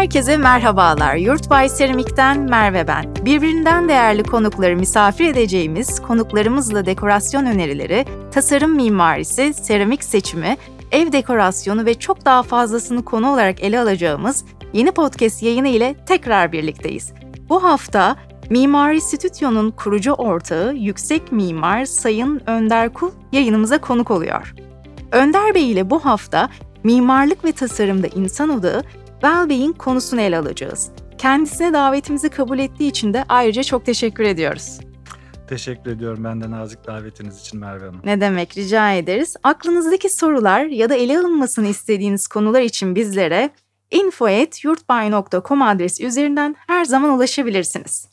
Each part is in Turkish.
Herkese merhabalar. Yurtbay Seramik'ten Merve ben. Birbirinden değerli konukları misafir edeceğimiz konuklarımızla dekorasyon önerileri, tasarım mimarisi, seramik seçimi, ev dekorasyonu ve çok daha fazlasını konu olarak ele alacağımız yeni podcast yayını ile tekrar birlikteyiz. Bu hafta Mimari Stüdyo'nun kurucu ortağı Yüksek Mimar Sayın Önder Kul yayınımıza konuk oluyor. Önder Bey ile bu hafta mimarlık ve tasarımda insan odağı well-being konusunu ele alacağız. Kendisine davetimizi kabul ettiği için de ayrıca çok teşekkür ediyoruz. Teşekkür ediyorum ben de nazik davetiniz için Merve Hanım. Ne demek rica ederiz. Aklınızdaki sorular ya da ele alınmasını istediğiniz konular için bizlere info.yurtbay.com adresi üzerinden her zaman ulaşabilirsiniz.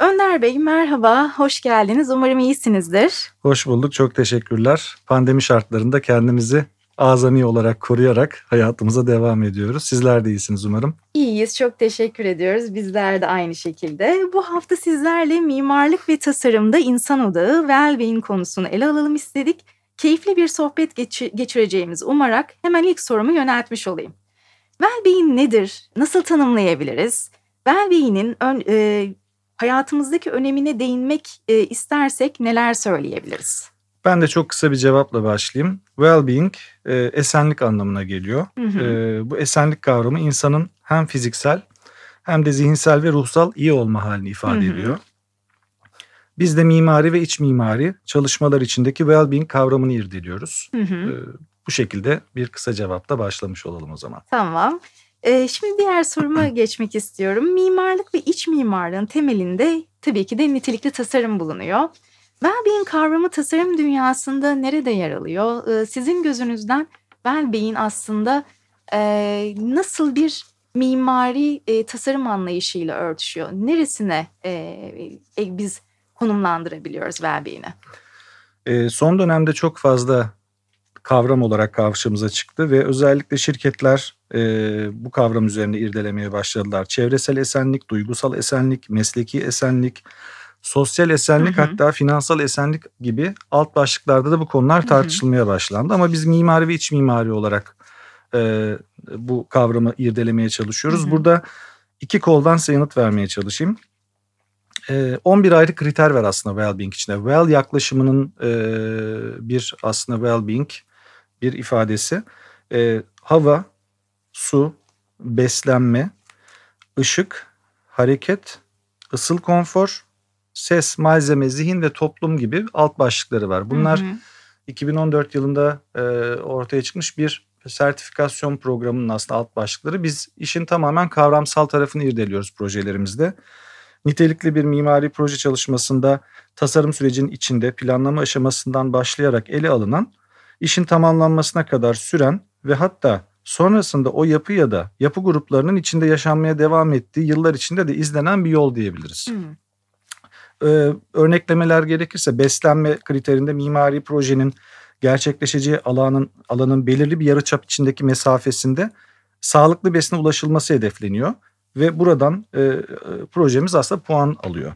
Önder Bey merhaba, hoş geldiniz. Umarım iyisinizdir. Hoş bulduk, çok teşekkürler. Pandemi şartlarında kendimizi azami olarak koruyarak hayatımıza devam ediyoruz. Sizler de iyisiniz umarım. İyiyiz, çok teşekkür ediyoruz. Bizler de aynı şekilde. Bu hafta sizlerle mimarlık ve tasarımda insan odağı, well-being konusunu ele alalım istedik. Keyifli bir sohbet geç- geçireceğimizi umarak hemen ilk sorumu yöneltmiş olayım. Well-being nedir? Nasıl tanımlayabiliriz? Well-being'in ön, e, hayatımızdaki önemine değinmek e, istersek neler söyleyebiliriz? Ben de çok kısa bir cevapla başlayayım. Well-being e, esenlik anlamına geliyor. Hı hı. E, bu esenlik kavramı insanın hem fiziksel hem de zihinsel ve ruhsal iyi olma halini ifade Hı hı. ediyor. Biz de mimari ve iç mimari çalışmalar içindeki well-being kavramını irdeliyoruz. Hı hı. E, bu şekilde bir kısa cevapla başlamış olalım o zaman. Tamam. Ee, şimdi diğer soruma geçmek istiyorum. Mimarlık ve iç mimarlığın temelinde tabii ki de nitelikli tasarım bulunuyor. Well-being kavramı tasarım dünyasında nerede yer alıyor? Sizin gözünüzden well-being aslında nasıl bir mimari tasarım anlayışıyla örtüşüyor? Neresine e, biz konumlandırabiliyoruz well-being'i? E, son dönemde çok fazla kavram olarak karşımıza çıktı ve özellikle şirketler e, bu kavram üzerine irdelemeye başladılar. Çevresel esenlik, duygusal esenlik, mesleki esenlik, sosyal esenlik Hı hı. hatta finansal esenlik gibi alt başlıklarda da bu konular hı. tartışılmaya başlandı. Ama biz mimari ve iç mimari olarak e, bu kavramı irdelemeye çalışıyoruz. Hı hı. Burada iki koldan size yanıt vermeye çalışayım. E, 11 ayrı kriter var aslında well-being içinde. Well yaklaşımının e, bir aslında well-being bir ifadesi. E, hava, su, beslenme, ışık, hareket, ısıl konfor, ses, malzeme, zihin ve toplum gibi alt başlıkları var. Bunlar Hı hı. 2014 yılında e, ortaya çıkmış bir sertifikasyon programının aslında alt başlıkları. Biz işin tamamen kavramsal tarafını irdeliyoruz projelerimizde. Nitelikli bir mimari proje çalışmasında tasarım sürecinin içinde planlama aşamasından başlayarak ele alınan, işin tamamlanmasına kadar süren ve hatta sonrasında o yapı ya da yapı gruplarının içinde yaşanmaya devam ettiği yıllar içinde de izlenen bir yol diyebiliriz. Hı. Ee, örneklemeler gerekirse beslenme kriterinde mimari projenin gerçekleşeceği alanın alanın belirli bir yarıçap içindeki mesafesinde sağlıklı besine ulaşılması hedefleniyor ve buradan e, e, projemiz aslında puan alıyor.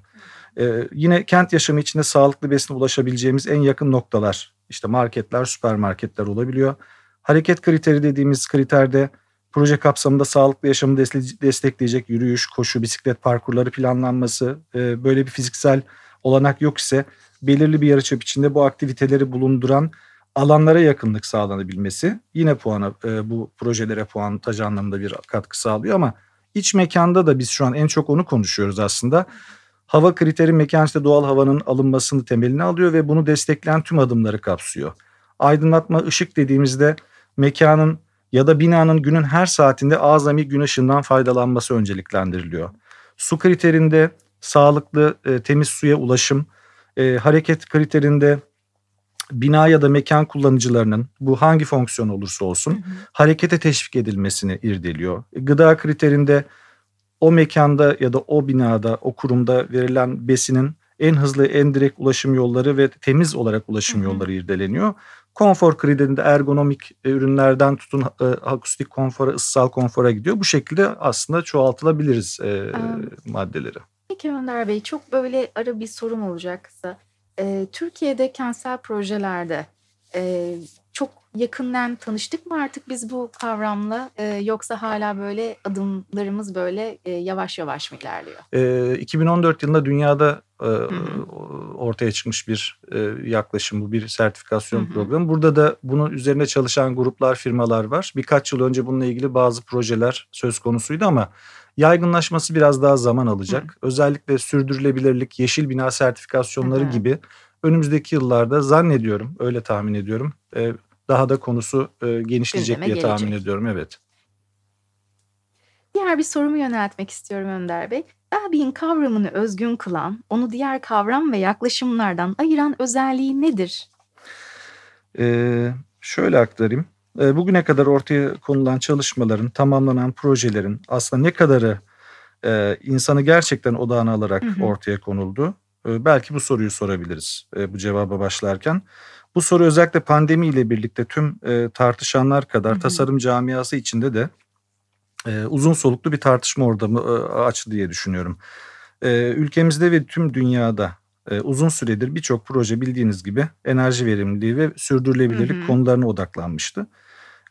E, yine kent yaşamı içinde sağlıklı besine ulaşabileceğimiz en yakın noktalar işte marketler, süpermarketler olabiliyor. Hareket kriteri dediğimiz kriterde proje kapsamında sağlıklı yaşamı destekleyecek yürüyüş, koşu, bisiklet parkurları planlanması, e, böyle bir fiziksel olanak yok ise belirli bir yarıçap içinde bu aktiviteleri bulunduran alanlara yakınlık sağlanabilmesi yine puana e, bu projelere puantaj anlamında bir katkı sağlıyor ama iç mekanda da biz şu an en çok onu konuşuyoruz aslında. Hava kriteri mekan işte doğal havanın alınmasını temeline alıyor ve bunu destekleyen tüm adımları kapsıyor. Aydınlatma ışık dediğimizde mekanın ya da binanın günün her saatinde azami gün ışığından faydalanması önceliklendiriliyor. Su kriterinde sağlıklı e, temiz suya ulaşım, e, hareket kriterinde bina ya da mekan kullanıcılarının bu hangi fonksiyon olursa olsun Hı hı. harekete teşvik edilmesini irdeliyor. Gıda kriterinde o mekanda ya da o binada, o kurumda verilen besinin en hızlı, en direkt ulaşım yolları ve temiz olarak ulaşım Hı hı. yolları irdeleniyor. Konfor kriterinde ergonomik e, ürünlerden tutun e, akustik konfora, ıssal konfora gidiyor. Bu şekilde aslında çoğaltılabiliriz e, Anladım. maddeleri. Peki Önder Bey çok böyle ara bir sorum olacak kısa. Ee, Türkiye'de kentsel projelerde e, çok yakından tanıştık mı artık biz bu kavramla e, yoksa hala böyle adımlarımız böyle e, yavaş yavaş mı ilerliyor? E, 2014 yılında dünyada e, ortaya çıkmış bir e, yaklaşım bu bir sertifikasyon Hı-hı. programı. Burada da bunun üzerine çalışan gruplar, firmalar var. Birkaç yıl önce bununla ilgili bazı projeler söz konusuydu ama yaygınlaşması biraz daha zaman alacak. Hı. Özellikle sürdürülebilirlik, yeşil bina sertifikasyonları Hı. gibi önümüzdeki yıllarda zannediyorum, öyle tahmin ediyorum. E, daha da konusu e, genişleyecek Gündeme diye gelecek. tahmin ediyorum. Evet. Diğer bir sorumu yöneltmek istiyorum Önder Bey. Wellbeing kavramını özgün kılan, onu diğer kavram ve yaklaşımlardan ayıran özelliği nedir? Ee, şöyle aktarayım. Ee, bugüne kadar ortaya konulan çalışmaların, tamamlanan projelerin aslında ne kadarı e, insanı gerçekten odağına alarak hı hı. ortaya konuldu? E, belki bu soruyu sorabiliriz e, bu cevaba başlarken. Bu soru özellikle pandemiyle birlikte tüm e, tartışanlar kadar hı hı. tasarım camiası içinde de e, uzun soluklu bir tartışma ortamı açtı diye düşünüyorum. Ülkemizde ve tüm dünyada uzun süredir birçok proje bildiğiniz gibi enerji verimliliği ve sürdürülebilirlik hı hı. konularına odaklanmıştı.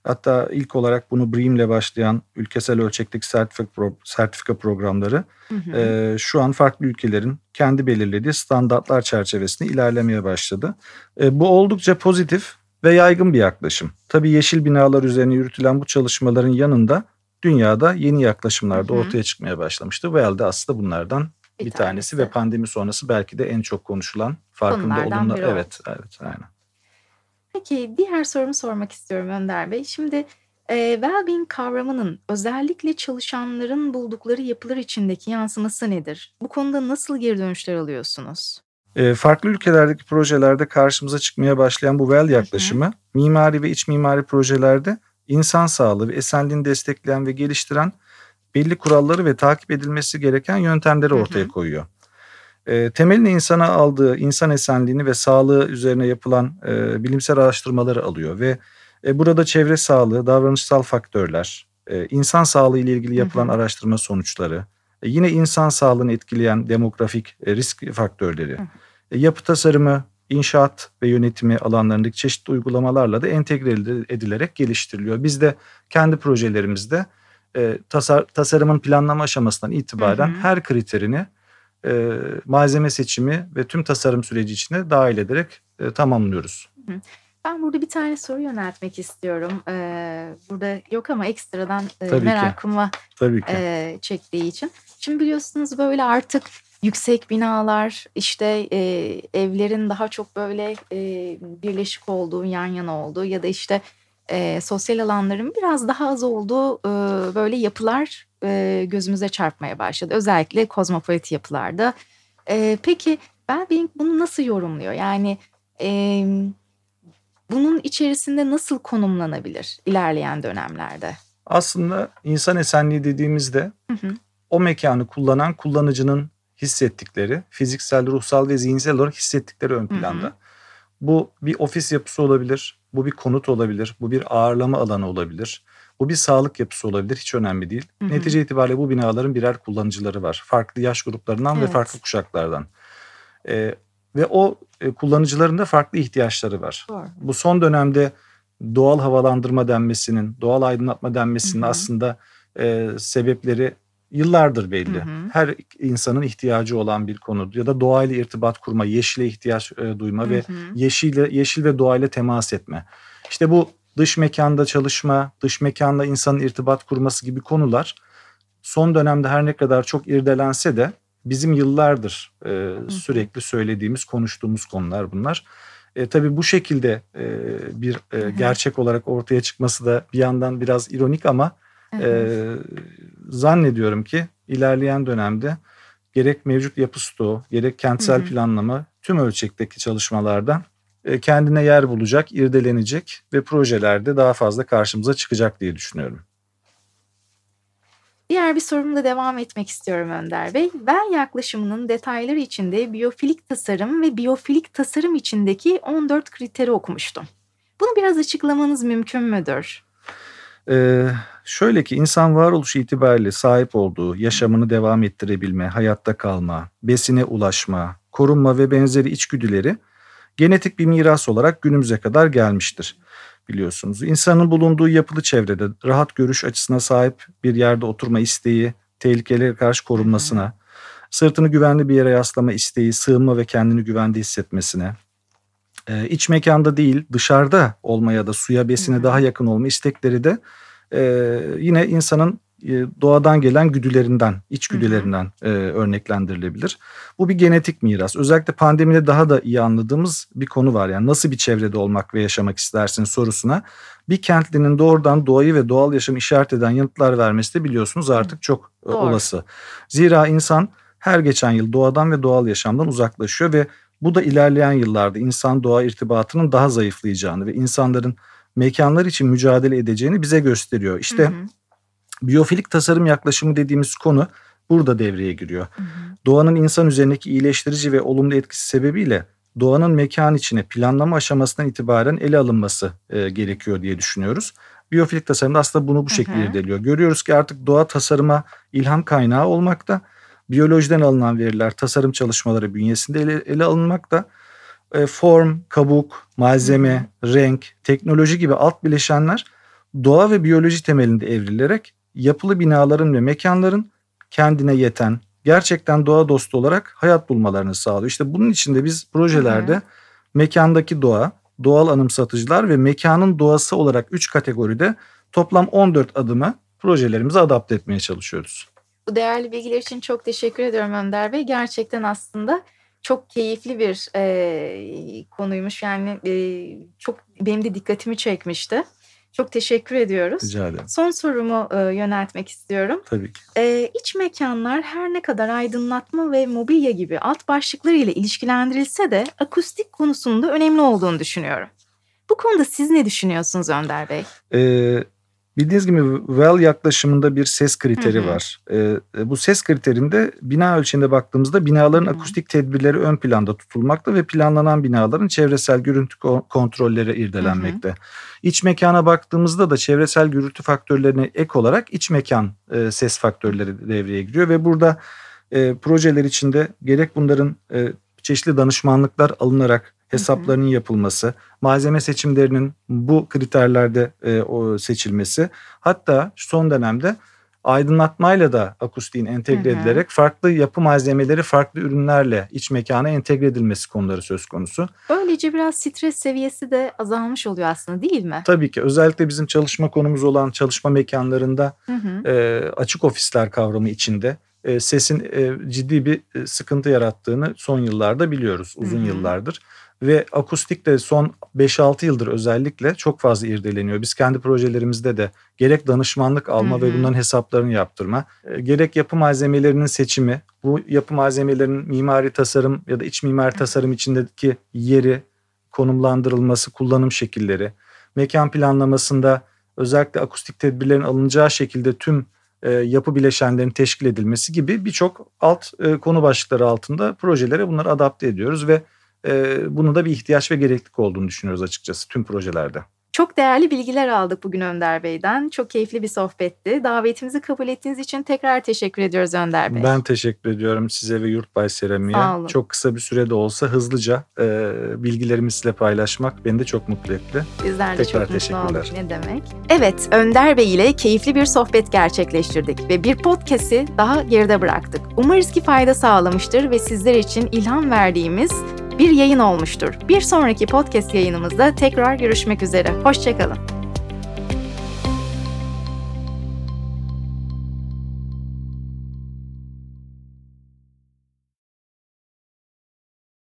Hatta ilk olarak bunu BREEAM ile başlayan ülkesel ölçekteki sertifika, pro, sertifika programları hı hı. E, şu an farklı ülkelerin kendi belirlediği standartlar çerçevesinde ilerlemeye başladı. E, bu oldukça pozitif ve yaygın bir yaklaşım. Tabii yeşil binalar üzerine yürütülen bu çalışmaların yanında dünyada yeni yaklaşımlar da ortaya çıkmaya başlamıştı. Well de aslında bunlardan bir, bir tanesi. tanesi ve pandemi sonrası belki de en çok konuşulan farkında olumlu. Evet, evet, aynen. Peki diğer sorumu sormak istiyorum Önder Bey. Şimdi e, well-being kavramının özellikle çalışanların buldukları yapılar içindeki yansıması nedir? Bu konuda nasıl geri dönüşler alıyorsunuz? E, farklı ülkelerdeki projelerde karşımıza çıkmaya başlayan bu well yaklaşımı hı hı. mimari ve iç mimari projelerde insan sağlığı ve esenliğini destekleyen ve geliştiren belli kuralları ve takip edilmesi gereken yöntemleri ortaya koyuyor. E, temelini insana aldığı insan esenliğini ve sağlığı üzerine yapılan e, bilimsel araştırmaları alıyor ve e, burada çevre sağlığı, davranışsal faktörler, e, insan sağlığı ile ilgili yapılan hı hı. araştırma sonuçları, e, yine insan sağlığını etkileyen demografik e, risk faktörleri, e, yapı tasarımı, inşaat ve yönetimi alanlarındaki çeşitli uygulamalarla da entegre edilerek geliştiriliyor. Biz de kendi projelerimizde e, tasar, tasarımın planlama aşamasından itibaren hı hı. her kriterini e, malzeme seçimi ve tüm tasarım süreci içine dahil ederek e, tamamlıyoruz. Ben burada bir tane soru yöneltmek istiyorum. Ee, burada yok ama ekstradan e, Tabii ki. E, çektiği için. Şimdi biliyorsunuz böyle artık yüksek binalar işte e, evlerin daha çok böyle e, birleşik olduğu, yan yana olduğu ya da işte e, sosyal alanların biraz daha az olduğu e, böyle yapılar e, gözümüze çarpmaya başladı. Özellikle kozmopolit yapılarda. E, peki Wellbeing bunu nasıl yorumluyor? Yani e, bunun içerisinde nasıl konumlanabilir ilerleyen dönemlerde? Aslında insan esenliği dediğimizde hı hı. o mekanı kullanan kullanıcının hissettikleri, fiziksel, ruhsal ve zihinsel olarak hissettikleri ön planda. Hı hı. Bu bir ofis yapısı olabilir, bu bir konut olabilir, bu bir ağırlama alanı olabilir. Bu bir sağlık yapısı olabilir hiç önemli değil. Hı hı. Netice itibariyle bu binaların birer kullanıcıları var. Farklı yaş gruplarından evet. ve farklı kuşaklardan. Ee, ve o e, kullanıcıların da farklı ihtiyaçları var. Doğru. Bu son dönemde doğal havalandırma denmesinin, doğal aydınlatma denmesinin hı hı. aslında e, sebepleri yıllardır belli. Hı hı. Her insanın ihtiyacı olan bir konu ya da doğayla irtibat kurma, yeşile ihtiyaç e, duyma hı ve yeşille yeşil ve doğayla temas etme. İşte bu dış mekanda çalışma, dış mekanda insanın irtibat kurması gibi konular son dönemde her ne kadar çok irdelense de bizim yıllardır e, sürekli söylediğimiz, konuştuğumuz konular bunlar. E, tabii bu şekilde e, bir e, gerçek olarak ortaya çıkması da bir yandan biraz ironik ama e, zannediyorum ki ilerleyen dönemde gerek mevcut yapı stoğu, gerek kentsel planlama tüm ölçekteki çalışmalarda e, kendine yer bulacak, irdelenecek ve projelerde daha fazla karşımıza çıkacak diye düşünüyorum. Diğer bir sorumla devam etmek istiyorum Önder Bey. Well yaklaşımının detayları içinde biyofilik tasarım ve biyofilik tasarım içindeki 14 kriteri okumuştum. Bunu biraz açıklamanız mümkün müdür? Ee, şöyle ki insan varoluşu itibariyle sahip olduğu yaşamını devam ettirebilme, hayatta kalma, besine ulaşma, korunma ve benzeri içgüdüleri genetik bir miras olarak günümüze kadar gelmiştir. biliyorsunuz. İnsanın bulunduğu yapılı çevrede rahat görüş açısına sahip bir yerde oturma isteği, tehlikelere karşı korunmasına, sırtını güvenli bir yere yaslama isteği, sığınma ve kendini güvende hissetmesine, iç mekanda değil dışarıda olma ya da suya besine daha yakın olma istekleri de e, yine insanın e, doğadan gelen güdülerinden, içgüdülerinden e, örneklendirilebilir. Bu bir genetik miras. Özellikle pandemide daha da iyi anladığımız bir konu var. Yani nasıl bir çevrede olmak ve yaşamak istersin sorusuna bir kentlinin doğrudan doğayı ve doğal yaşamı işaret eden yanıtlar vermesi de biliyorsunuz artık çok e, Doğru. olası. Zira insan her geçen yıl doğadan ve doğal yaşamdan uzaklaşıyor ve bu da ilerleyen yıllarda insan doğa irtibatının daha zayıflayacağını ve insanların mekanlar için mücadele edeceğini bize gösteriyor. İşte hı hı. biyofilik tasarım yaklaşımı dediğimiz konu burada devreye giriyor. Hı hı. Doğanın insan üzerindeki iyileştirici ve olumlu etkisi sebebiyle doğanın mekan içine planlama aşamasından itibaren ele alınması e, gerekiyor diye düşünüyoruz. Biyofilik tasarımda aslında bunu bu şekilde irdeliyor. Görüyoruz ki artık doğa tasarıma ilham kaynağı olmakta biyolojiden alınan veriler tasarım çalışmaları bünyesinde ele, ele alınmakta. E, form, kabuk, malzeme, renk, teknoloji gibi alt bileşenler doğa ve biyoloji temelinde evrilerek yapılı binaların ve mekanların kendine yeten, gerçekten doğa dostu olarak hayat bulmalarını sağlıyor. İşte bunun için de biz projelerde hmm. mekandaki doğa, doğal anımsatıcılar ve mekanın doğası olarak 3 kategoride toplam 14 adımı projelerimize adapte etmeye çalışıyoruz. Bu değerli bilgiler için çok teşekkür ediyorum Önder Bey. Gerçekten aslında çok keyifli bir e, konuymuş. Yani e, çok benim de dikkatimi çekmişti. Çok teşekkür ediyoruz. Rica ederim. Son sorumu e, yöneltmek istiyorum. Tabii ki. E, iç mekanlar her ne kadar aydınlatma ve mobilya gibi alt başlıkları ile ilişkilendirilse de akustik konusunda önemli olduğunu düşünüyorum. Bu konuda siz ne düşünüyorsunuz Önder Bey? Ee, Bildiğiniz gibi Well yaklaşımında bir ses kriteri hı hı. var. Ee, bu ses kriterinde bina ölçeğinde baktığımızda binaların hı hı. akustik tedbirleri ön planda tutulmakta ve planlanan binaların çevresel gürültü kontrolleri irdelenmekte. Hı hı. İç mekana baktığımızda da çevresel gürültü faktörlerine ek olarak iç mekan e, ses faktörleri devreye giriyor ve burada e, projeler içinde gerek bunların e, çeşitli danışmanlıklar alınarak hesaplarının yapılması, malzeme seçimlerinin bu kriterlerde e, o seçilmesi, hatta son dönemde aydınlatmayla da akustiğin entegre hı hı. edilerek farklı yapı malzemeleri farklı ürünlerle iç mekana entegre edilmesi konuları söz konusu. Böylece biraz stres seviyesi de azalmış oluyor aslında değil mi? Tabii ki özellikle bizim çalışma konumuz olan çalışma mekanlarında hı hı. E, açık ofisler kavramı içinde e, sesin e, ciddi bir e, sıkıntı yarattığını son yıllarda biliyoruz uzun yıllardır. Ve akustik de son 5-6 yıldır özellikle çok fazla irdeleniyor. Biz kendi projelerimizde de gerek danışmanlık alma ve bunların hesaplarını yaptırma, e, gerek yapı malzemelerinin seçimi, bu yapı malzemelerinin mimari tasarım ya da iç mimari tasarım içindeki yeri, konumlandırılması, kullanım şekilleri, mekan planlamasında özellikle akustik tedbirlerin alınacağı şekilde tüm e, yapı bileşenlerinin teşkil edilmesi gibi birçok alt e, konu başlıkları altında projelere bunları adapte ediyoruz ve e, bunun da bir ihtiyaç ve gereklilik olduğunu düşünüyoruz açıkçası tüm projelerde. Çok değerli bilgiler aldık bugün Önder Bey'den. Çok keyifli bir sohbetti. Davetimizi kabul ettiğiniz için tekrar teşekkür ediyoruz Önder Bey. Ben teşekkür ediyorum size ve Yurtbay Seramik'e. Çok kısa bir sürede olsa hızlıca e, bilgilerimi sizinle paylaşmak beni de çok mutlu etti. Bizler de tekrar çok mutlu olduk. Ne demek? Evet, Önder Bey ile keyifli bir sohbet gerçekleştirdik ve bir podcast'i daha geride bıraktık. Umarız ki fayda sağlamıştır ve sizler için ilham verdiğimiz bir yayın olmuştur. Bir sonraki podcast yayınımızda tekrar görüşmek üzere. Hoşçakalın.